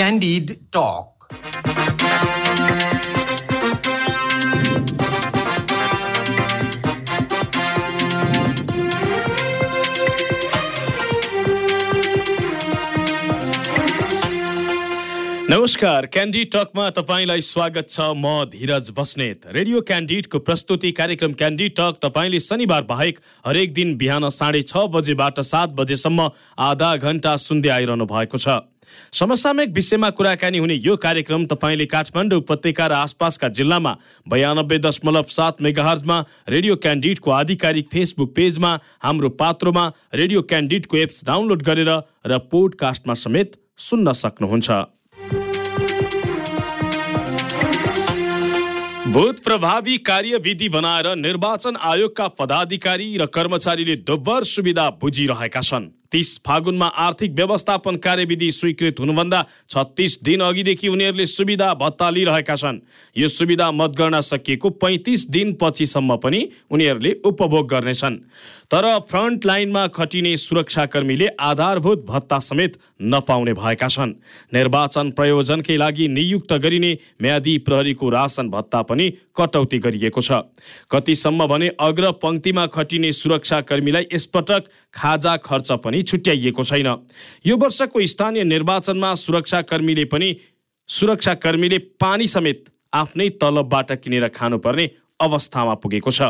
Candid Talk. नमस्कार candy टकमा तपाईँलाई स्वागत छ। म धीरज बस्नेत। रेडियो क्यान्डिडको प्रस्तुति कार्यक्रम क्यान्डी टक तपाईँले शनिबार बाहेक हरेक दिन बिहान साढे छ बजेबाट सात बजेसम्म आधा घन्टा सुन्दै आइरहनु भएको छ। समसामयिक विषयमा कुराकानी हुने यो कार्यक्रम तपाईँले काठमाडौँ उपत्यका र आसपासका जिल्लामा बयानब्बे दशमलव सात मेगाहर्जमा रेडियो क्यान्डिडको आधिकारिक फेसबुक पेजमा हाम्रो पात्रोमा रेडियो क्यान्डिडको एप्स डाउनलोड गरेर र पोडकास्टमा समेत सुन्न सक्नुहुन्छ। भूत प्रभावी कार्यविधि बनाएर निर्वाचन आयोगका पदाधिकारी र कर्मचारीले दोब्बर सुविधा बुझिरहेका छन्। तिस फागुनमा आर्थिक व्यवस्थापन कार्यविधि स्वीकृत हुनुभन्दा छत्तिस दिन अघिदेखि उनीहरूले सुविधा भत्ता लिइरहेका छन्। यो सुविधा मतगणना सकिएको पैँतिस दिनपछिसम्म पनि उनीहरूले उपभोग गर्नेछन्। तर फ्रन्ट लाइनमा खटिने सुरक्षाकर्मीले आधारभूत भत्ता समेत नपाउने भएका छन्। निर्वाचन प्रयोजनकै लागि नियुक्त गरिने म्यादी प्रहरीको राशन भत्ता पनि कटौती गरिएको छ। कतिसम्म भने अग्र पङ्क्तिमा खटिने सुरक्षाकर्मीलाई यसपटक खाजा खर्च पनि छुट्याइएको छैन। यो वर्षको स्थानीय निर्वाचनमा सुरक्षाकर्मीले पनि सुरक्षाकर्मीले पानी समेत आफ्नै तलबबाट किनेर खानुपर्ने अवस्थामा पुगेको छ।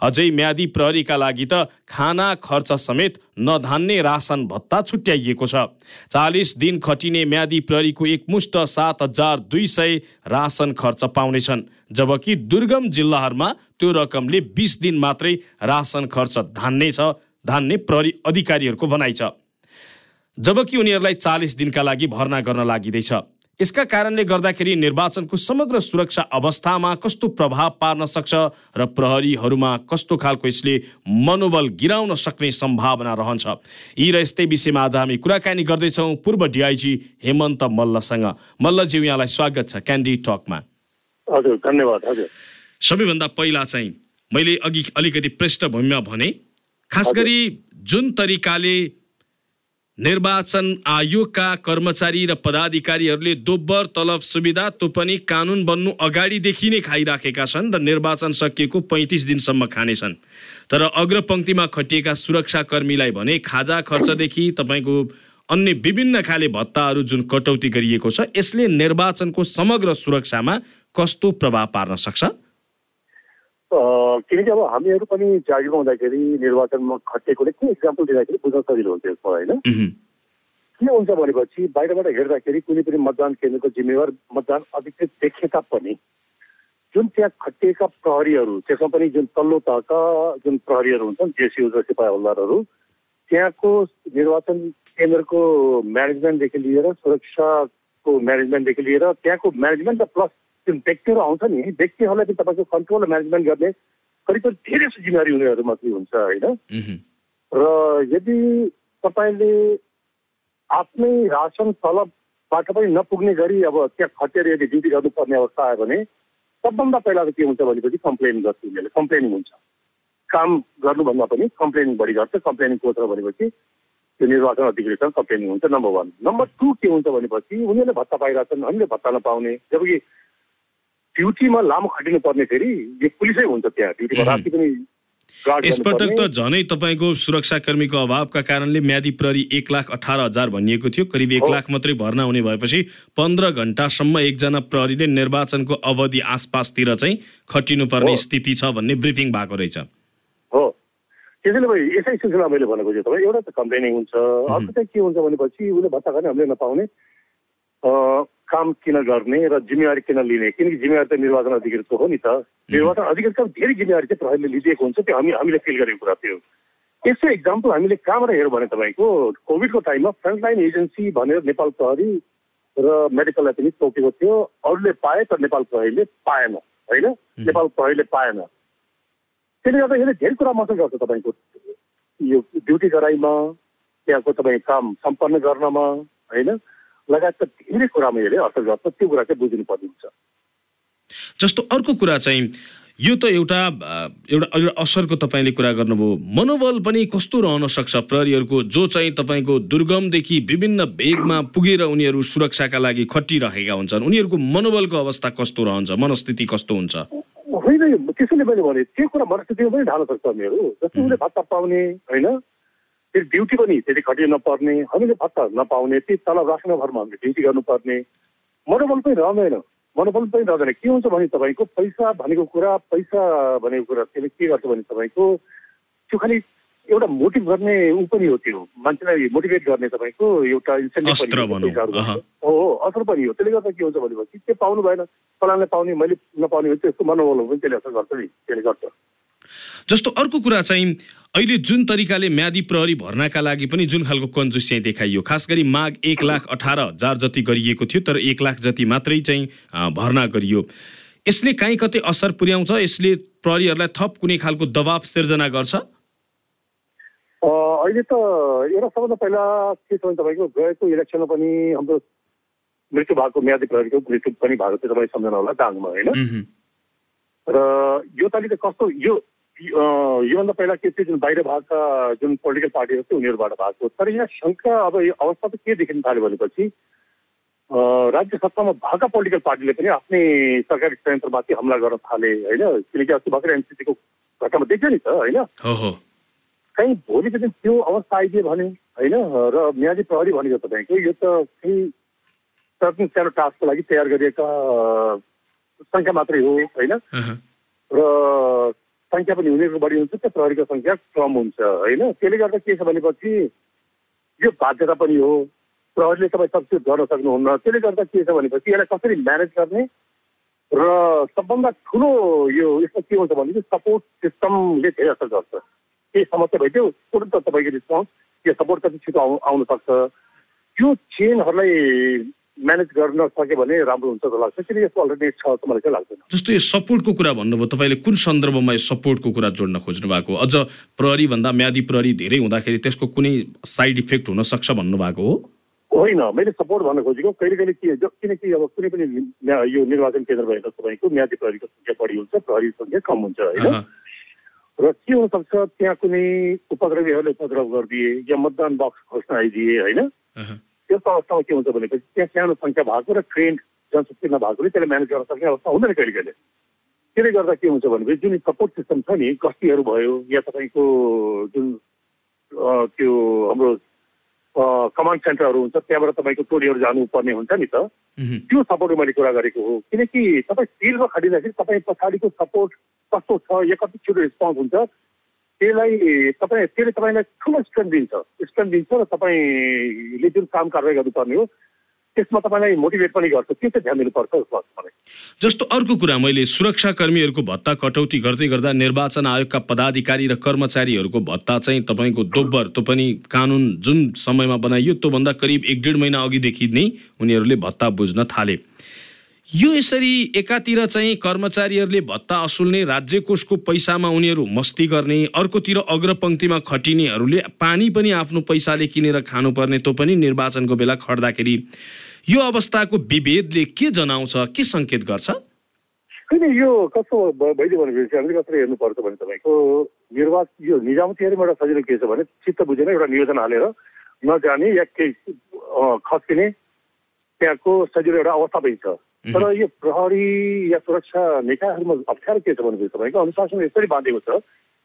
अझै म्यादी प्रहरीका लागि त खाना खर्च समेत नधान्ने राशन भत्ता छुट्याइएको छ। चालिस दिन खटिने म्यादी प्रहरीको एकमुष्ट सात हजार दुई सय राशन खर्च पाउनेछन्। जबकि दुर्गम जिल्लाहरूमा त्यो रकमले बिस दिन मात्रै राशन खर्च धान्ने छ धान्ने प्रहरी अधिकारीहरूको भनाइ छ। जबकि उनीहरूलाई चालिस दिनका लागि भर्ना गर्न लागिँदैछ। यसका कारणले गर्दाखेरि निर्वाचनको समग्र सुरक्षा अवस्थामा कस्तो प्रभाव पार्न सक्छ र प्रहरीहरूमा कस्तो खालको यसले मनोबल गिराउन सक्ने सम्भावना रहन्छ यी र यस्तै विषयमा आज हामी कुराकानी गर्दैछौँ पूर्व डिआइजी हेमन्त मल्लसँग। मल्लज्यू यहाँलाई स्वागत छ क्यान्डी टकमा हजुर धन्यवाद हजुर। सबैभन्दा पहिला चाहिँ मैले अघि अलिकति पृष्ठभूमिमा भने खास गरी जुन तरिकाले निर्वाचन आयोगका कर्मचारी र पदाधिकारीहरूले दोब्बर तलब सुविधा त्यो पनि कानुन बन्नु अगाडिदेखि नै खाइराखेका छन् र निर्वाचन सकिएको पैँतिस दिनसम्म खानेछन्। तर अग्रपङ्क्तिमा खटिएका सुरक्षाकर्मीलाई भने खाजा खर्चदेखि तपाईँको अन्य विभिन्न खाले भत्ताहरू जुन कटौती गरिएको छ यसले निर्वाचनको समग्र सुरक्षामा कस्तो प्रभाव पार्न सक्छ? किनकि अब हामीहरू पनि जागिरमा हुँदाखेरि निर्वाचनमा खटेकोले के इक्जाम्पल दिँदाखेरि बुझ्न सजिलो हुन्छ यसमा होइन? के हुन्छ भनेपछि बाहिरबाट हेर्दाखेरि कुनै पनि मतदान केन्द्रको जिम्मेवार मतदान अधिकृत देखे तापनि जुन त्यहाँ खटिएका प्रहरीहरू त्यसमा पनि जुन तल्लो तहका जुन प्रहरीहरू हुन्छन् जेसियु र सिपाही हल्दारहरू त्यहाँको निर्वाचन केन्द्रको म्यानेजमेन्टदेखि लिएर सुरक्षाको म्यानेजमेन्टदेखि लिएर त्यहाँको म्यानेजमेन्ट र प्लस जुन व्यक्तिहरू आउँछ नि। व्यक्तिहरूलाई पनि तपाईँको कन्ट्रोल म्यानेजमेन्ट गर्ने करिब करिब धेरै जिम्मेवारी उनीहरू मात्रै हुन्छ होइन? र यदि तपाईँले आफ्नै रासन तलबबाट पनि नपुग्ने गरी अब त्यहाँ खटेर यदि ड्युटी गर्नुपर्ने अवस्था आयो भने सबभन्दा पहिला त के हुन्छ भनेपछि कम्प्लेन गर्छ उनीहरूले। कम्प्लेनिङ हुन्छ। काम गर्नुभन्दा पनि कम्प्लेनिङ बढी गर्छ। कम्प्लेनिङ कोच भनेपछि त्यो निर्वाचन अधिकृतसँग कम्प्लेनिङ हुन्छ नम्बर वान नम्बर टू के हुन्छ भनेपछि उनीहरूले भत्ता पाइरहेछन् हामीले भत्ता नपाउने। जबकि ड्युटीमा लामो खटिनु पर्ने फेरि यो पुलिसै हुन्छ त्यहाँ। ड्युटीमा राति पनि यसपटक त झनै तपाईँको सुरक्षाकर्मीको अभावका कारणले म्यादी प्रहरी एक लाख अठार हजार भनिएको थियो। करिब एक लाख मात्रै भर्ना हुने भएपछि पन्ध्र घन्टासम्म एकजना प्रहरीले निर्वाचनको अवधि आसपासतिर चाहिँ खटिनुपर्ने स्थिति छ भन्ने ब्रिफिङ भएको रहेछ। हो। त्यसैले भयो यसै सिलसिला मैले भनेको चाहिँ तपाईँ एउटा त कम्प्लेनिङ हुन्छ अर्को चाहिँ के हुन्छ भनेपछि उसले भत्ता गर्ने हामीले नपाउने। काम किन गर्ने र जिम्मेवारी किन लिने? किनकि जिम्मेवारी त निर्वाचन अधिकृतको हो नि त। निर्वाचन अधिकृतको धेरै जिम्मेवारी चाहिँ प्रहरीले लिइदिएको हुन्छ। त्यो हामी हामीले फिल गरेको कुरा थियो यसो इक्जाम्पल हामीले कहाँबाट हेऱ्यौँ भने तपाईँको कोभिडको टाइममा फ्रन्टलाइन एजेन्सी भनेर नेपाल प्रहरी र मेडिकललाई पनि तोकेको थियो। अरूले पाए तर नेपाल प्रहरीले पाएन होइन? नेपाल प्रहरीले पाएन। त्यसले गर्दा यसले धेरै कुरा मात्रै गर्छ तपाईँको यो ड्युटी गराइमा त्यहाँको तपाईँ काम सम्पन्न गर्नमा होइन? लगायतका धेरै कुरामा हेरे असर गर्छ त्यो कुरा चाहिँ बुझिनु पर्ने हुन्छ जस्तो अर्को कुरा चाहिँ यो त एउटा एउटा एउटा असरको तपाईँले कुरा गर्नुभयो। मनोबल पनि कस्तो रहन सक्छ प्रहरीहरूको जो चाहिँ तपाईँको दुर्गमदेखि विभिन्न भेगमा पुगेर उनीहरू सुरक्षाका लागि खटिरहेका हुन्छन्? उनीहरूको मनोबलको अवस्था कस्तो रहन्छ? मनस्थिति कस्तो हुन्छ? होइन त्यसैले मैले भने त्यो कुरा मनस्थितिमा पनि ढाल्न सक्छ उनीहरू। जस्तो उसले भत्ता पाउने होइन? फेरि ड्युटी पनि त्यति खटियो नपर्ने हामीले भत्ता नपाउने त्यही तल राख्न भरमा हामीले ड्युटी गर्नुपर्ने। मनोबल पनि रहँदैन। मनोबल पनि रहँदैन। के हुन्छ भने तपाईँको पैसा भनेको कुरा पैसा भनेको कुरा त्यसले के गर्छ भने तपाईँको त्यो खालि एउटा मोटिभ गर्ने ऊ पनि हो त्यो। मान्छेलाई मोटिभेट गर्ने तपाईँको एउटा इन्सेन्टिभ हो असर पनि हो। त्यसले गर्दा के हुन्छ भनेपछि त्यो पाउनु भएन। फलानले पाउने मैले नपाउने हो त्यसको मनोबल पनि त्यसले असर गर्छ नि। त्यसले गर्छ। जस्तो अर्को कुरा चाहिँ अहिले जुन तरिकाले म्यादी प्रहरी भर्नाका लागि पनि जुन खालको कन्जुस चाहिँ देखाइयो खास गरी माग एक लाख अठार हजार जति गरिएको थियो तर एक लाख जति मात्रै चाहिँ भर्ना गरियो। यसले काहीँ कतै असर पुर्याउँछ? यसले प्रहरीहरूलाई थप कुनै खालको दबाव सिर्जना गर्छ? अहिले त एउटा सबभन्दा पहिला के छ भने तपाईँको गएको इलेक्सनमा पनि हाम्रो मृत्यु भएको म्यादी प्रहरीको मृत्यु पनि भएको थियो तपाईँ सम्झना होला दाङमा होइन? र यो त कस्तो यो योभन्दा पहिला के थियो जुन बाहिर भएका जुन पोलिटिकल पार्टीहरू थियो उनीहरूबाट भएको तर यहाँ शङ्का अब यो अवस्था त के देखिन थाल्यो भनेपछि राज्य सत्तामा भएका पोलिटिकल पार्टीले पनि आफ्नै सरकारी संयन्त्रमाथि हमला गर्न थाले होइन? किनकि अस्ति भर्खर एनसिसीको घटनामा देख्यो नि त होइन? कहीँ भोलिको दिन त्यो अवस्था आइदियो भने होइन? र म्यादी प्रहरी भनेको तपाईँको यो त केही सर्टन सानो टास्कको लागि तयार गरिएका सङ्ख्या मात्रै हो होइन? र सङ्ख्या पनि उनीहरूको बढी हुन्छ त्यो प्रहरीको सङ्ख्या कम हुन्छ होइन? त्यसले गर्दा के छ भनेपछि यो बाध्यता पनि हो। प्रहरीले तपाईँ सब्सिड गर्न सक्नुहुन्न। त्यसले गर्दा के छ भनेपछि यसलाई कसरी म्यानेज गर्ने र सबभन्दा ठुलो यो यसमा के हुन्छ भनेपछि सपोर्ट सिस्टमले धेरै असर गर्छ। केही समस्या भइदियो तुरन्त तपाईँको रिस्पोन्स यो सपोर्ट कति छिटो आउ आउन सक्छ। त्यो चेनहरूलाई म्यानेज गर्न सक्यो भने राम्रो हुन्छ जस्तो लाग्छ किन यसको अलरेडी छ जस्तो मलाई चाहिँ लाग्दैन। जस्तो यो सपोर्टको कुरा भन्नुभयो तपाईँले कुन सन्दर्भमा यो सपोर्टको कुरा जोड्न खोज्नु भएको? अझ प्रहरी भन्दा म्यादी प्रहरी धेरै हुँदाखेरि त्यसको कुनै साइड इफेक्ट हुन सक्छ भन्नुभएको हो? होइन मैले सपोर्ट भन्न खोजेको। कहिले कहिले के किनकि अब कुनै पनि यो निर्वाचन केन्द्र भएर तपाईँको म्यादी प्रहरीको सङ्ख्या बढी हुन्छ प्रहरी सङ्ख्या कम हुन्छ होइन? र के हुनसक्छ त्यहाँ कुनै उपद्रवीहरूले उपद्रव गरिदिए या मतदान बक्स खोज्न आइदिए होइन? त्यस्तो अवस्थामा के हुन्छ भनेपछि त्यहाँ सानो सङ्ख्या भएको र ट्रेन्ड जनशक्ति नभएकोले त्यसले म्यानेज गर्न सक्ने अवस्था हुँदैन कहिले कहिले त्यसले गर्दा के हुन्छ भनेपछि जुन सपोर्ट सिस्टम छ नि गस्तीहरू भयो या तपाईँको जुन त्यो हाम्रो कमान्ड सेन्टरहरू हुन्छ त्यहाँबाट तपाईँको टोलीहरू जानुपर्ने हुन्छ नि त त्यो सपोर्ट मैले कुरा गरेको हो किनकि तपाईँ फिल्डमा खटिँदाखेरि तपाईँ पछाडिको सपोर्ट कस्तो छ या कति छिटो रिस्पोन्स हुन्छ त्यसलाई तपाईँ त्यसले तपाईँलाई ठुलो स्ट्रेन्थ दिन्छ। स्ट्रेन्थ दिन्छ र तपाईँले जुन काम कारवाही गर्नुपर्ने हो त्यसमा तपाईँलाई मोटिभेट पनि गर्छ। त्यो चाहिँ ध्यान दिनुपर्छ जस्तो जस्तो अर्को कुरा मैले सुरक्षाकर्मीहरूको भत्ता कटौती गर्दै गर्दा निर्वाचन आयोगका पदाधिकारी र कर्मचारीहरूको भत्ता चाहिँ तपाईँको दोब्बर त्यो पनि कानुन जुन समयमा बनाइयो त्योभन्दा करिब एक डेढ महिना अघिदेखि नै उनीहरूले भत्ता बुझ्न थाले। यो यसरी एकातिर चाहिँ कर्मचारीहरूले भत्ता असुल्ने राज्य कोषको पैसामा उनीहरू मस्ती गर्ने अर्कोतिर अग्रपङ्क्तिमा खटिनेहरूले पानी पनि आफ्नो पैसाले किनेर खानुपर्ने त्यो पनि निर्वाचनको बेला खट्दाखेरि यो अवस्थाको विभेदले के जनाउँछ के सङ्केत गर्छ? होइन यो कस्तो भइदियो भनेपछि हामीले कसरी हेर्नुपर्छ भने तपाईँको निर्वाचन यो निजामतीहरूमा एउटा सजिलो के छ भने चित्त बुझेर एउटा नियोजन हालेर नजाने या केही खस्किने त्यहाँको सजिलो एउटा अवस्था पनि छ। तर यो प्रहरी या सुरक्षा निकायहरूमा अप्ठ्यारो के छ भनेपछि तपाईँको अनुशासन यसरी बाँधेको छ।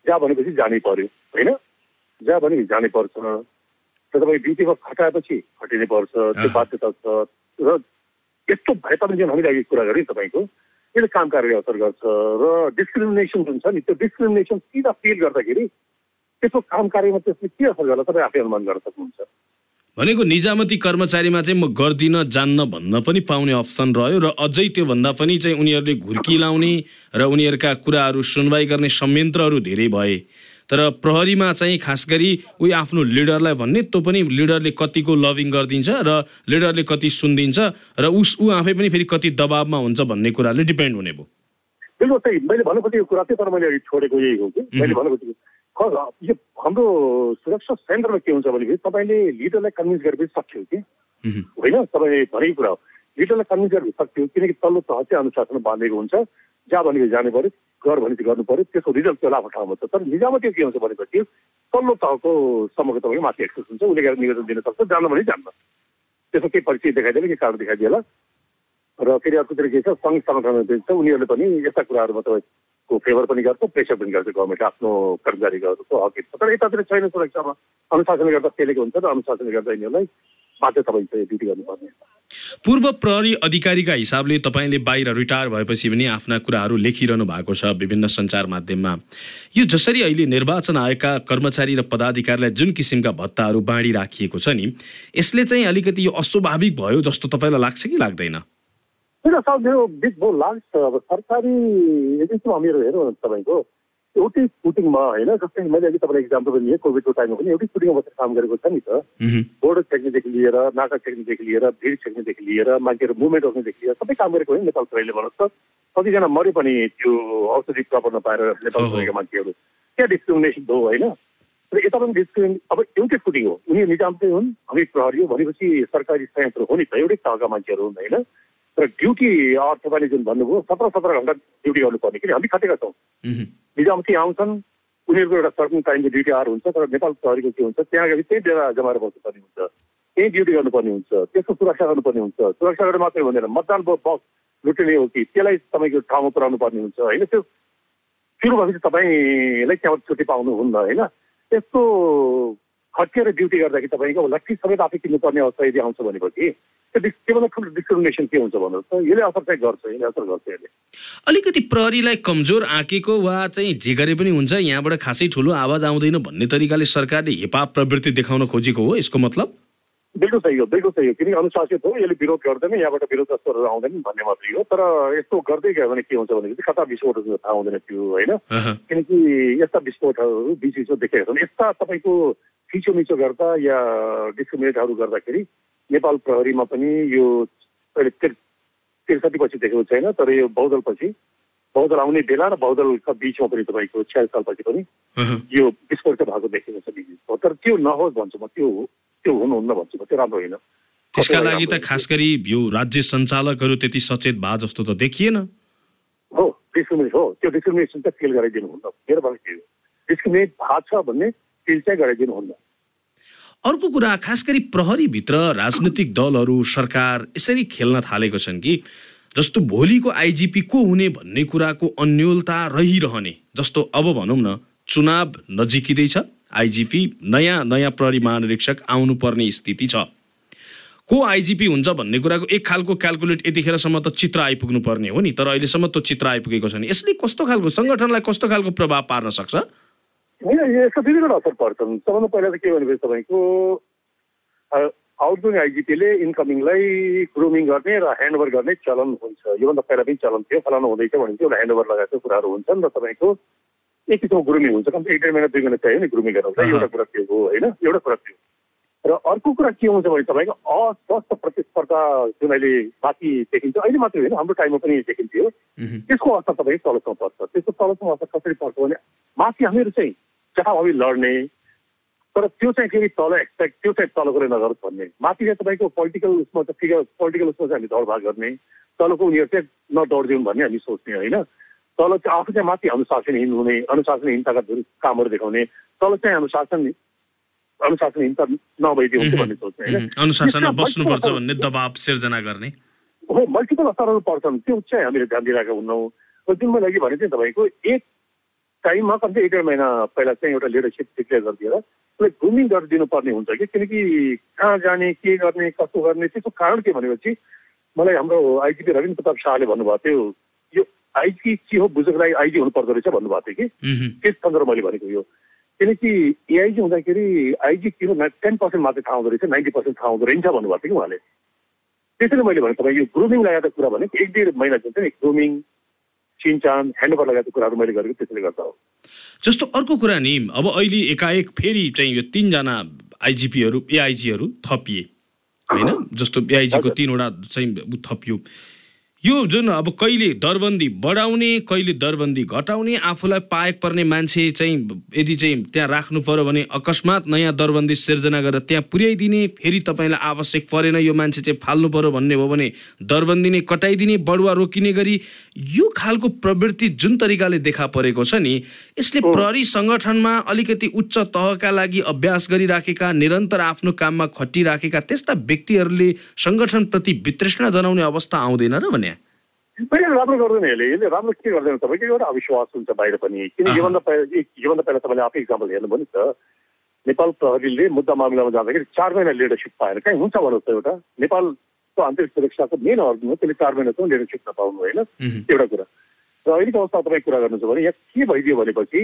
जहाँ भनेपछि जानै पर्यो होइन? जहाँ भने जानै पर्छ। र तपाईँ ड्युटीमा खटाएपछि खटिनै पर्छ त्यो बाध्यता छ। र यस्तो भए तापनि जुन हामीले अघि कुरा गरेँ तपाईँको यसले काम कार्य असर गर्छ। र डिस्क्रिमिनेसन जुन छ नि त्यो डिस्क्रिमिनेसन सिधा फिल गर्दाखेरि त्यसको काम कार्यमा त्यसले के असर गर्ला तपाईँ आफै अनुमान गर्न सक्नुहुन्छ? भनेको निजामती कर्मचारीमा चाहिँ म गर्दिन जान्न भन्न पनि पाउने अप्सन रह्यो र अझै त्योभन्दा पनि चाहिँ उनीहरूले घुर्की लाउने र उनीहरूका कुराहरू सुनवाई गर्ने संयन्त्रहरू धेरै भए। तर प्रहरीमा चाहिँ खास गरी उही आफ्नो लिडरलाई भन्ने त्यो पनि लिडरले कतिको लभिङ गरिदिन्छ र लिडरले कति सुनिदिन्छ र उस ऊ आफै पनि फेरि कति दबावमा हुन्छ भन्ने कुराले डिपेन्ड हुने भयो। बिल्कुल सही। मैले भन्नु खोजेको कुरा चाहिँ तर मैले छोडेको यही हो कि। मैले भन्नु खोजेको यो हाम्रो सुरक्षा सेन्टरमा के हुन्छ भनेपछि तपाईँले लिडरलाई कन्भिन्स गरेपछि सक्यो कि होइन तपाईँ भनेको कुरा हो लिडरलाई कन्भिन्स गर्न सक्थ्यो किनकि तल्लो तह चाहिँ अनुशासन बाँधेको हुन्छ जहाँ भनेको जानु पऱ्यो गर भने चाहिँ गर्नु पऱ्यो त्यसको रिजल्ट त्यो आफ्नो ठाउँमा छ तर निजामा त्यो के हुन्छ भनेपछि तल्लो तहको सम्मको तपाईँको माथि एक्सेस हुन्छ उसले गएर निवेदन दिन सक्छ जानु भने जान्न त्यसमा केही परिचय देखाइदिएला केही कारण देखाइदिएला र फेरि अर्कोतिर के छ सङ्घ सङ्गठन छ उनीहरूले पनि यस्ता कुराहरूमा तपाईँको फेभर पनि गर्छ प्रेसर पनि गर्छ गभर्मेन्ट आफ्नो कर्मचारीहरूको हक छ तर यतातिर छैन सुरक्षामा अनुशासनले गर्दा पेलेको हुन्छ र अनुशासनले गर्दा यिनीहरूलाई बाध्य तपाईँ चाहिँ ड्युटी गर्नुपर्ने। पूर्व प्रहरी अधिकारीका हिसाबले तपाईँले बाहिर रिटायर भएपछि पनि आफ्ना कुराहरू लेखिरहनु भएको छ विभिन्न सञ्चार माध्यममा। यो जसरी अहिले निर्वाचन आयोगका कर्मचारी र पदाधिकारीलाई जुन किसिमका भत्ताहरू बाँडी राखिएको छ नि यसले चाहिँ अलिकति यो अस्वाभाविक भयो जस्तो तपाईँलाई लाग्छ कि लाग्दैन? किन सर मेरो बिग बोल लाग्छ अब सरकारी एजेन्सीमा मेरो हेरौँ तपाईँको एउटै सुटिङमा होइन जस्तै मैले अघि तपाईँलाई इक्जाम्पल पनि लिएँ कोभिडको टाइममा पनि एउटै सुटिङमा बसेर काम गरेको छ नि त बोर्डर छेक्नेदेखि लिएर नाका छेक्नेदेखि लिएर भिड छेक्नेदेखि लिएर मान्छेहरू मुभमेन्ट रोक्नेदेखि लिएर सबै काम गरेको होइन नेपाल सरकारले भन्नुहोस् त कतिजना मऱ्यो पनि त्यो औषधि प्रपर नपाएर नेपाल गएका मान्छेहरू त्यहाँ डिस्क्रिमिनेसन हो होइन र यता पनि डिस्क्रिमिने अब एउटै सुटिङ हो उनी निजाम चाहिँ हुन् हामी प्रहरी हो भनेपछि सरकारी संयन्त्र हो नि त एउटै तहका मान्छेहरू हुन् होइन र ड्युटी तपाईँले जुन भन्नुभयो सत्र सत्र घन्टा ड्युटी गर्नुपर्ने किन हामी खटेका छौँ निजामती आउँछन् उनीहरूको एउटा सर्टन टाइमको ड्युटी आवर हुन्छ तर नेपाल प्रहरीको के हुन्छ त्यहाँ गएर त्यही बेला जमाएर बस्नुपर्ने हुन्छ। त्यही ड्युटी गर्नुपर्ने हुन्छ। त्यसको सुरक्षा गर्नुपर्ने हुन्छ। सुरक्षा गरेर मात्रै हुँदैन मतदान बक्स लुटिने हो कि त्यसलाई तपाईँको ठाउँमा पुऱ्याउनु पर्ने हुन्छ होइन? त्यो सुरु भएपछि तपाईँलाई त्यहाँबाट छुट्टी पाउनुहुन्न होइन? त्यस्तो खटिएर ड्युटी गर्दाखेरि तपाईँको लट्ठी समेत आफै किन्नुपर्ने अवस्था यदि आउँछ भनेपछि त्योभन्दा ठुलो डिस्क्रिमिनेसन के हुन्छ भन्नुहोस् त? यसले असर चाहिँ गर्छ यसले असर गर्छ यसले। अलिकति प्रहरीलाई कमजोर आँकेको वा चाहिँ जे गरे पनि हुन्छ यहाँबाट खासै ठुलो आवाज आउँदैन भन्ने तरिकाले सरकारले हिपाप प्रवृत्ति देखाउन खोजेको हो यसको मतलब? बिल्कुल सही हो बिल्कुल सही हो किनकि अनुशासित हो यसले विरोध गर्दैन यहाँबाट विरोध जस्तोहरू आउँदैन भन्ने मात्रै हो तर यस्तो गर्दै गयो भने के हुन्छ भनेपछि कता विस्फोटहरू थाहा हुँदैन त्यो होइन? किनकि यस्ता विस्फोटहरू बिच बिचमा देखेका छन्। यस्ता तपाईँको थिचोमिचो गर्दा या डिस्क्रिमिनेटहरू गर्दाखेरि नेपाल प्रहरीमा पनि यो अहिले त्रिसठी पछि देखेको छैन तर यो बहुदलपछि बहुदल आउने बेला र बहुदलका बिचमा पनि तपाईँको छ्यालिस सालपछि पनि यो विस्फोट भएको देखेको छ बिच तर त्यो नहोस् भन्छु म त्यो त्यो हुनुहुन्न भन्छु म त्यो राम्रो होइन। त्यसका लागि त खास गरी यो राज्य सञ्चालकहरू त्यति सचेत भए जस्तो त देखिएन। हो डिस्क्रिमिनेट हो त्यो डिस्क्रिमिनेसन चाहिँ फिल गराइदिनु हुन्न मेरो भन्नु डिस्क्रिमिनेट भएको छ भन्ने फिल चाहिँ गराइदिनु हुन्न अर्को कुरा खास गरी प्रहरीभित्र राजनैतिक दलहरू सरकार यसरी खेल्न थालेको छन् कि जस्तो भोलिको आइजिपी को हुने भन्ने कुराको अन्यलता रहिरहने। जस्तो अब भनौँ न चुनाव नजिकिँदैछ आइजिपी नयाँ नयाँ प्रहरी महानिरीक्षक आउनुपर्ने स्थिति छ। को आइजिपी हुन्छ भन्ने कुराको एक खालको क्यालकुलेट यतिखेरसम्म त चित्र आइपुग्नु पर्ने हो नि तर अहिलेसम्म त्यो चित्र आइपुगेको छैन। यसले कस्तो खालको सङ्गठनलाई कस्तो खालको प्रभाव पार्न सक्छ? होइन यसको दुईवटा असर पर्छन् सबभन्दा पहिला त के भनेपछि तपाईँको आउटगोइङ आइजिपीले इन्कमिङलाई ग्रुमिङ गर्ने र ह्यान्डओभर गर्ने चलन हुन्छ। योभन्दा पहिला पनि चलन थियो फलानु हुँदैछ भने चाहिँ एउटा ह्यान्डओभर लगाएको कुराहरू हुन्छन् र तपाईँको एक किसिमको ग्रुमिङ हुन्छ। कम्ती एक डेढ महिना दुई महिना चाहियो नि ग्रुमिङ गर्नु एउटा कुरा त्यो हो होइन? एउटा कुरा त्यो र अर्को कुरा के हुन्छ भने तपाईँको अस्वस्थ प्रतिस्पर्धा जुन अहिले माथि देखिन्छ अहिले मात्रै होइन हाम्रो टाइममा पनि देखिन्थ्यो। त्यसको असर तपाईँको तलसम्म पर्छ। त्यसको तलसम्म असर कसरी पर्छ भने माथि हामीहरू चाहिँ जताभावी लड्ने तर त्यो चाहिँ फेरि तल एक्सपेक्ट त्यो चाहिँ तलकोले नगरोस् भन्ने। माथि चाहिँ तपाईँको पोलिटिकल उसमा चाहिँ फिगर पोलिटिकल उसमा चाहिँ हामी दौडभाग गर्ने तलको उनीहरू चाहिँ नदौडिदिउन् भन्ने हामी सोच्ने होइन। तल चाहिँ आफू चाहिँ माथि अनुशासनहीन हुने अनुशासनहीनताका कामहरू देखाउने तल चाहिँ अनुशासन अनुशासनहीनता नभइदियो भन्ने सोच्ने होइन। अनुशासनमा बस्नुपर्छ भन्ने दबाब सिर्जना गर्ने। हो मल्टिपल असरहरू पर्छन्। त्यो चाहिँ हामीले ध्यान दिइरहेका हुन्नौँ जुन मैले अघि भने चाहिँ तपाईँको एक टाइममा कम्ती एक डेढ महिना पहिला चाहिँ एउटा लिडरसिप डिक्लेयर गरिदिएर उसलाई ग्रुमिङ गरिदिनु पर्ने हुन्छ कि? किनकि कहाँ जाने के गर्ने कसो गर्ने त्यसको कारण के भनेपछि मलाई हाम्रो आइजिपी रविन्द्र प्रताप शाहले भन्नुभएको थियो यो आइजी के हो बुझेको लागि आइजी हुनुपर्दो रहेछ भन्नुभएको थियो कि? त्यस सन्दर्भ मैले भनेको यो। किनकि एआइजी हुँदाखेरि आइजी किन टेन पर्सेन्ट मात्रै थाहा हुँदो रहेछ नाइन्टी पर्सेन्ट थाहा हुँदो रहेछ भन्नुभएको थियो कि उहाँले। त्यसैले मैले भने तपाईँ यो ग्रुमिङ लगाएको कुरा भने एक डेढ महिना जुन चाहिँ ग्रुमिङ सिनचान ह्यान्डओभर लगायतको कुराहरू मैले गरेको त्यसैले गर्दा हो। जस्तो अर्को कुरा नि अब अहिले एकाएक फेरि चाहिँ यो तिनजना आइजिपीहरू एआइजीहरू थपिए होइन? जस्तो एआइजीको तिनवटा चाहिँ थपियो। यो जुन अब कहिले दरबन्दी बढाउने कहिले दरबन्दी घटाउने आफूलाई पाएक पर्ने मान्छे चाहिँ यदि चाहिँ त्यहाँ राख्नु पर्यो भने अकस्मात नयाँ दरबन्दी सिर्जना गरेर त्यहाँ पुर्याइदिने फेरि तपाईँलाई आवश्यक परेन यो मान्छे चाहिँ फाल्नु पर्यो भन्ने हो भने दरबन्दी नै कटाइदिने बढुवा रोकिने गरी यो खालको प्रवृत्ति जुन तरिकाले देखा परेको छ नि यसले प्रहरी सङ्गठनमा अलिकति उच्च तहका लागि अभ्यास गरिराखेका निरन्तर आफ्नो काममा खटिराखेका त्यस्ता व्यक्तिहरूले सङ्गठनप्रति वितृष्णा जनाउने अवस्था आउँदैन र भने। पहिले राम्रो गर्दैन यसले। यसले राम्रो के गर्दैन तपाईँको एउटा अविश्वास हुन्छ बाहिर पनि। किन योभन्दा पहिला योभन्दा पहिला तपाईँले आफै इक्जाम्पल हेर्नुभयो नि त। नेपाल प्रहरीले मुद्दा मामिलामा जाँदाखेरि चार महिना लिडरसिप पाएन। कहीँ हुन्छ भन्नुहोस् त एउटा। नेपालको आन्तरिक सुरक्षाको मेन अर्थ हो त्यसले चार महिनासम्म लिडरसिप नपाउनु होइन। एउटा कुरा। र अहिलेको अवस्था तपाईँ कुरा गर्नु छ भने यहाँ के भइदियो भनेपछि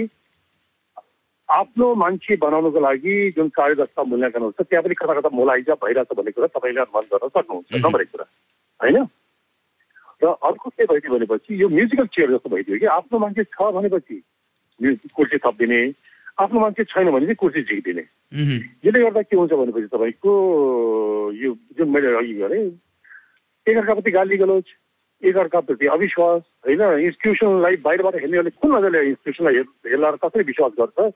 आफ्नो मान्छे बनाउनको लागि जुन कार्यदक्षता मूल्याङ्कन हुन्छ त्यहाँ पनि कता कता मोलाइजा भइरहेछ भन्ने कुरा तपाईँले अनुमान गर्न सक्नुहुन्छ। नम्बर एक कुरा। होइन? र अर्को के भइदियो भनेपछि यो म्युजिकल चेयर जस्तो भइदियो कि आफ्नो मान्छे छ भनेपछि कुर्सी थपिदिने आफ्नो मान्छे छैन भने चाहिँ कुर्सी झिकिदिने यसले गर्दा के हुन्छ भनेपछि तपाईँको यो जुन मैले अघि गरेँ एकअर्काप्रति गाली गलोच एकअर्काप्रति अविश्वास होइन इन्स्टिट्युसनलाई बाहिरबाट हेर्नेहरूले कुन नजरले इन्स्टिट्युसनलाई हेर्दा कसरी विश्वास गर्छ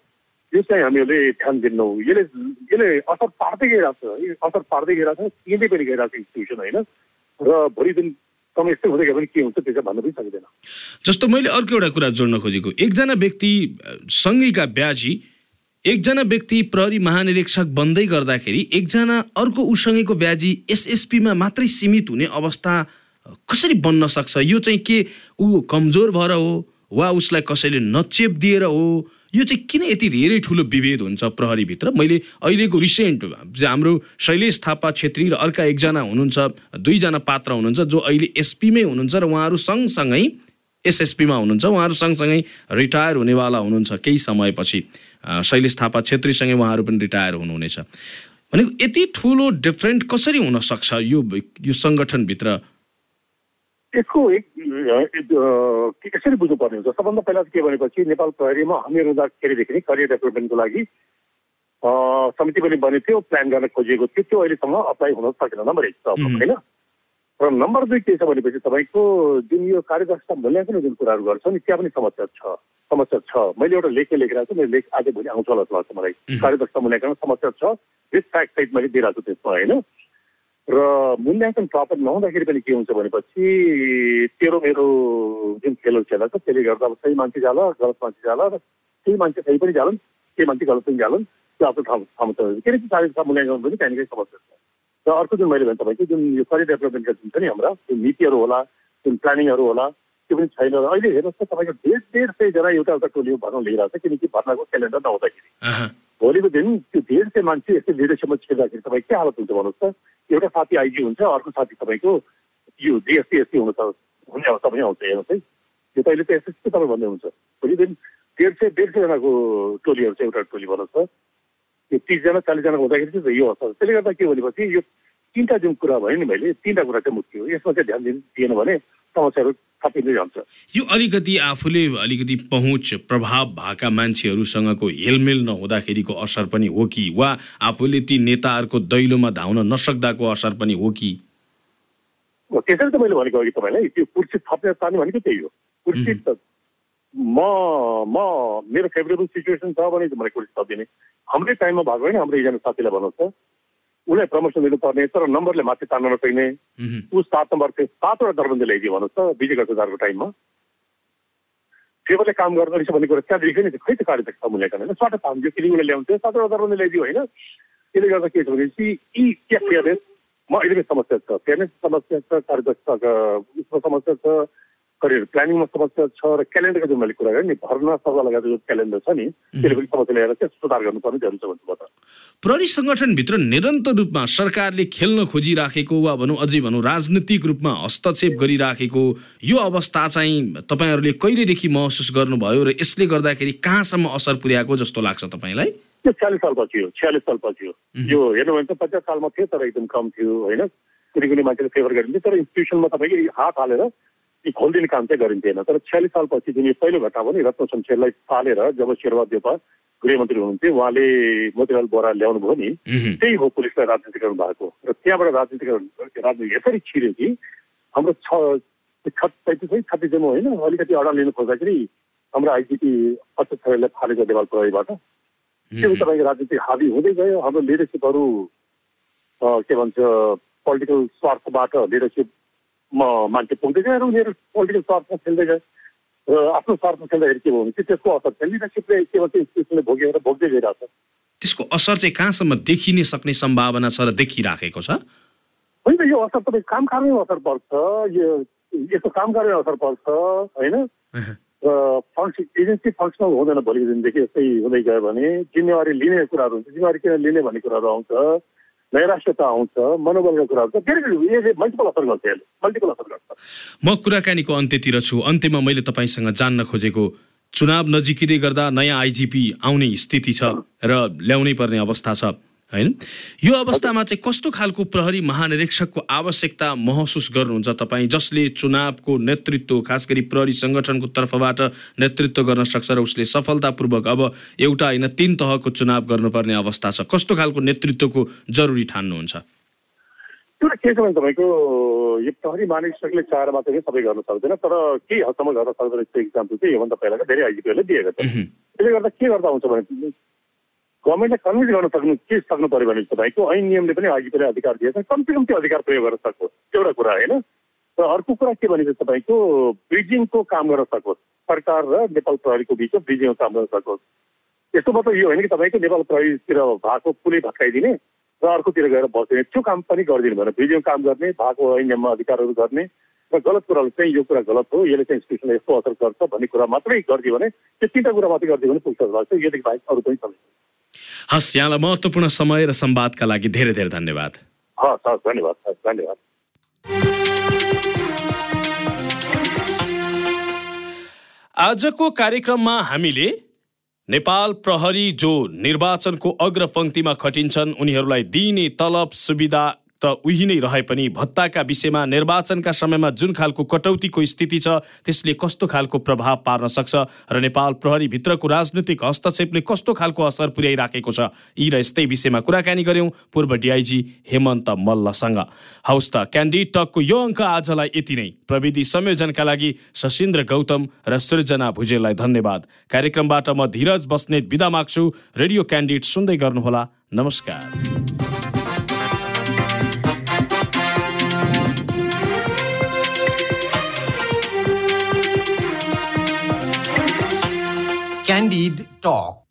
यो चाहिँ हामीहरूले ध्यान दिन्नौँ यसले यसले असर पार्दै गइरहेको छ असर पार्दै गइरहेको छ किन्दै पनि गइरहेको छ इन्स्टिट्युसन होइन र भोलि दिन समय यस्तै हुँदै गयो भने के हुन्छ त्यो भन्न पनि सकिँदैन। जस्तो मैले अर्को एउटा कुरा जोड्न खोजेको एकजना व्यक्ति सँगैका ब्याजी एकजना व्यक्ति प्रहरी महानिरीक्षक बन्दै गर्दाखेरि एकजना अर्को उसँगैको ब्याजी एसएसपीमा मात्रै सीमित हुने अवस्था कसरी बन्न सक्छ? यो चाहिँ के ऊ कमजोर भएर हो? वा उसलाई कसैले नचेप दिएर हो? यो चाहिँ किन यति धेरै ठुलो विभेद हुन्छ प्रहरीभित्र? मैले अहिलेको रिसेन्ट हाम्रो शैलेश थापा छेत्री र अर्का एकजना हुनुहुन्छ दुईजना पात्र हुनुहुन्छ जो अहिले एसपीमै हुनुहुन्छ र उहाँहरू सँगसँगै एसएसपीमा हुनुहुन्छ। उहाँहरू सँगसँगै रिटायर हुनेवाला हुनुहुन्छ केही समयपछि। शैलेश थापा छेत्रीसँगै उहाँहरू पनि रिटायर हुनुहुनेछ। भनेको यति ठुलो डिफ्रेन्ट कसरी हुनसक्छ यो यो सङ्गठनभित्र? यसको एक यसरी बुझ्नुपर्ने हुन्छ? सबभन्दा पहिला के भनेपछि नेपाल प्रहरीमा हामीहरू हुँदाखेरिदेखि नै करियर डेभलपमेन्टको लागि समिति पनि बनेको थियो प्लान गर्न खोजिएको थियो त्यो अहिलेसम्म अप्लाई हुन सकेन। नम्बर एक प्रब्लम होइन? र नम्बर दुई के छ भनेपछि तपाईँको जुन यो कार्यदक्षता मूल्याङ्कन जुन कुराहरू गर्छ नि त्यहाँ पनि समस्या छ। समस्या छ। मैले एउटा लेख लेखिरहेको छु मेरो लेख आज भोलि आउँछ होला जस्तो लाग्छ मलाई। कार्यदक्षता मूल्याङ्कन समस्या छ। त्यस फ्याक्ट साइड मैले दिइरहेको छु त्यसमा होइन? र मूल्याङ्कन प्रपर नहुँदाखेरि पनि के हुन्छ भनेपछि तेरो मेरो जुन खेलहरू खेला छ त्यसले गर्दा अब सही मान्छे जाला गलत मान्छे जाला र त्यही मान्छे सही पनि जालन् त्यही मान्छे गलत पनि जालन् त्यो आफ्नो ठाउँ ठाउँमा छ। किनकि कार्यक्रम मूल्याङ्कन पनि त्यहाँनिर समस्या छ। र अर्को जुन मैले भने तपाईँको जुन यो करियर डेभलपमेन्टका जुन छ नि हाम्रा जुन नीतिहरू होला जुन प्लानिङहरू होला त्यो पनि छैन। र अहिले हेर्नुहोस् त तपाईँको डेढ डेढ सयजना एउटा एउटा टोली भर्ना लिइरहेको छ किनकि भर्नाको क्यालेन्डर नहुँदाखेरि। भोलिको दिन त्यो डेढ सय मान्छे यस्तै लिडरसिपमा छिर्दाखेरि तपाईँ के हालत हुन्छ भन्नुहोस् त? एउटा साथी आइजी हुन्छ अर्को साथी तपाईँको यो डिएससी एससी हुन त हुने अवस्था पनि आउँछ हेर्नुहोस् है। त्यो त अहिले त एसएससी तपाईँ भन्दै हुन्छ भोलि दिन डेढ सय डेढ सयजनाको टोलीहरू चाहिँ एउटा टोली भन्नुहोस् त। त्यो तिसजना चालिसजना हुँदाखेरि चाहिँ यो अवस्था त्यसले गर्दा के भनेपछि यो तिनवटा जुन कुरा भयो नि मैले तिनवटा कुरा चाहिँ मुख्य हो। यसमा चाहिँ ध्यान दिनु दिएन भने समस्याहरू थपिँदै जान्छ यो अलिकति आफूले अलिकति पहुँच प्रभाव भएका मान्छेहरूसँगको हेलमेल नहुँदाखेरिको असर पनि हो कि? वा आफूले ती नेताहरूको दैलोमा धाउन नसक्दाको असर पनि हो कि? त्यसरी त मैले भनेको अघि तपाईँलाई त्यो कुर्सी थप्ने चाहने भनेको त्यही हो। कुर्सी त म म मेरो फेभरेबल सिचुएसन छ भने मलाई कुर्सी थपिदिने। हाम्रै टाइममा भएको होइन हाम्रो एकजना साथीलाई भन्नुहोस् त। उसलाई प्रमोसन दिनुपर्ने तर नम्बरले माथि तान्न नसक्ने। ऊ सात नम्बर थियो सातवटा दरबन्दी ल्याइदियो भन्नुहोस् त विजय गजदारको टाइममा। फेभरले काम गर्दो रहेछ भन्ने कुरा त्यहाँ देख्यो नि खै त कार्यदक्षता मूल्याङ्कन होइन? स्वाट पाम दियो किन उसले ल्याउँथ्यो सातवटा दरबन्दी ल्याइदियो होइन? त्यसले गर्दा के छ भनेपछि यी के फेयरनेस म अहिले पनि समस्या छ। फेयरनेस समस्या छ कार्यदक्षताको उसमा समस्या छ करियर प्लानिङमा समस्या छ र क्यालेन्डरको जुन मैले कुरा गरेँ नि भर्ना सभा लगाएर जो क्यालेन्डर छ नि त्यसले पनि समस्या ल्याएर चाहिँ सुधार गर्नुपर्ने जरुरी छ भन्छु म त प्रहरी सङ्गठनभित्र निरन्तर रूपमा सरकारले खेल्न खोजिराखेको वा भनौँ अझै भनौँ राजनीतिक रूपमा हस्तक्षेप गरिराखेको यो अवस्था चाहिँ तपाईँहरूले कहिलेदेखि महसुस गर्नुभयो र यसले गर्दाखेरि कहाँसम्म असर पुर्याएको जस्तो लाग्छ तपाईँलाई त्यो छ्यालिस सालपछि हो छ्यालिस सालपछि हो यो हेर्नु भने त पचास सालमा थियो तर एकदम कम थियो होइन कुनै कुनै मान्छेले फेभर गरिन्थ्यो तर इन्स्टिट्युसनमा तपाईँको हात हालेर यी खोलिदिने काम चाहिँ गरिन्थेन। तर छ्यालिस सालपछि जुन यो पहिलो घटना पनि रत्न शमशेरलाई पालेर जब शेरबहादुर देउपा गृहमन्त्री हुनुहुन्थ्यो उहाँले मोतीलाल बोरा ल्याउनु भयो नि त्यही हो पुलिसलाई राजनीतिकरण भएको। र त्यहाँबाट राजनीतिकरण राजनीति यसरी छिर्यो कि हाम्रो छ पैँतिस है छत्तिसम्म होइन अलिकति अर्डर लिनु खोज्दाखेरि हाम्रो आइजिपी अशोक खरेललाई फालेको देवाल प्रहरीबाट। त्यो तपाईँको राजनीतिक हाबी हुँदै गयो। हाम्रो लिडरसिपहरू के भन्छ पोलिटिकल स्वार्थबाट लिडरसिपमा मान्छे पुग्दै र उनीहरू पोलिटिकल स्वार्थमा खेल्दै गयो र आफ्नो स्वार्थमा खेल्दाखेरि के भयो भने चाहिँ त्यसको असर चाहिँ लिडरसिपले के भन्छ इन्स्टिट्युसनले भोगेर भोग्दै गइरहेको छ त्यसको असर चाहिँ कहाँसम्म देखिने सक्ने सम्भावना छ र देखिराखेको छ? होइन यो असर तपाईँ काम काममै असर पर्छ यो यस्तो काम काममै असर पर्छ होइन? र फङ्सन एजेन्सी फङ्सनल हुँदैन भोलिको दिनदेखि यस्तै हुँदै गयो भने जिम्मेवारी लिने कुराहरू हुन्छ। जिम्मेवारी किन लिने भन्ने कुराहरू आउँछ। नैराश्यता आउँछ मनोबलका कुराहरू छ धेरै यसले मल्टिपल असर गर्छ यसले मल्टिपल असर गर्छ म कुराकानीको अन्त्यतिर छु अन्त्यमा मैले तपाईँसँग जान्न खोजेको चुनाव नजिकिँदै गर्दा नयाँ आइजिपी आउने स्थिति छ र ल्याउनै पर्ने अवस्था छ। होइन? यो अवस्थामा चाहिँ कस्तो खालको प्रहरी महानिरीक्षकको आवश्यकता महसुस गर्नुहुन्छ? तपाईँ जसले चुनावको नेतृत्व खास गरी प्रहरी सङ्गठनको तर्फबाट नेतृत्व गर्न सक्छ र उसले सफलतापूर्वक अब एउटा होइन तिन तहको चुनाव गर्नुपर्ने अवस्था छ कस्तो खालको नेतृत्वको जरुरी ठान्नुहुन्छ? त्यो के छ भने तपाईँको यो प्रहरी महानिरीक्षकले चाहेर मात्रै सबै गर्न सक्दैन तर केही हदसम्म गर्न सक्दैन यस्तो इक्जाम्पल चाहिँ योभन्दा पहिलाका धेरै आइजिपीहरूले दिएको छ। त्यसले गर्दा के गर्दा हुन्छ भने गभर्मेन्टले कन्भिन्स गर्न सक्नु के सक्नु पऱ्यो भने तपाईँको ऐन नियमले पनि आइजिपीलाई अधिकार दिएछ। कमसे कम त्यो अधिकार प्रयोग गर्न सकोस् एउटा कुरा होइन? र अर्को कुरा के भनेपछि तपाईँको ब्रिजिङको काम गर्न सकोस्। सरकार र नेपाल प्रहरीको बिचमा ब्रिजिङको काम गर्न सकोस्। यस्तो मतलब यो होइन कि तपाईँको नेपाल प्रहरीतिर भएको पुलै भत्काइदिने र अर्कोतिर गएर बस्ने। त्यो काम पनि गरिदिनु भएन। भिडियो काम गर्ने भएको ऐनमा अधिकारहरू गर्ने र गलत कुराहरू चाहिँ यो कुरा गलत हो। यसले चाहिँ इन्स्टिट्युसनलाई यस्तो असर गर्छ भन्ने कुरा मात्रै गरिदियो भने त्यो तिनवटा कुरा मात्रै गरिदियो भने पुग्छ। जस्तो योदेखि बाहेक अरू पनि चल्छ हस् यहाँलाई महत्त्वपूर्ण समय र संवादका लागि धेरै धेरै धन्यवाद। धन्यवाद धन्यवाद। आजको कार्यक्रममा हामीले नेपाल प्रहरी जो निर्वाचनको अग्रपङ्क्तिमा खटिन्छन् उनीहरूलाई दिइने तलब सुविधा त उही नै रहे पनि भत्ताका विषयमा निर्वाचनका समयमा जुन खालको कटौतीको स्थिति छ त्यसले कस्तो खालको प्रभाव पार्न सक्छ र नेपाल प्रहरीभित्रको राजनैतिक हस्तक्षेपले कस्तो खालको असर पुर्याइराखेको छ यी र यस्तै विषयमा कुराकानी गऱ्यौँ पूर्व डिआइजी हेमन्त मल्लसँग। हौस् त क्यान्डिड टकको यो अङ्क आजलाई यति नै। प्रविधि संयोजनका लागि सशिन्द्र गौतम र सृजना भुजेललाई धन्यवाद। कार्यक्रमबाट म धीरज बस्नेत बिदा माग्छु। रेडियो क्यान्डिड सुन्दै गर्नुहोला। नमस्कार। Candide talk